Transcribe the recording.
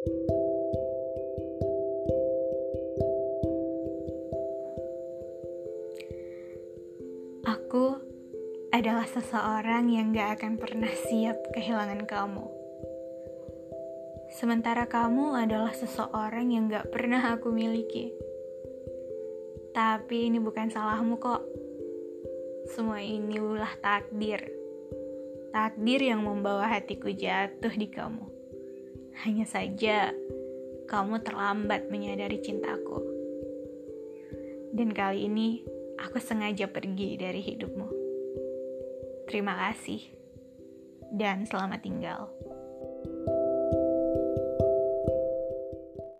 Aku adalah seseorang yang gak akan pernah siap kehilangan kamu. Sementara kamu adalah seseorang yang gak pernah aku miliki. Tapi ini bukan salahmu kok. Semua ini ulah takdir. Takdir yang membawa hatiku jatuh di kamu. Hanya saja, kamu terlambat menyadari cintaku. Dan kali ini, aku sengaja pergi dari hidupmu. Terima kasih, dan selamat tinggal.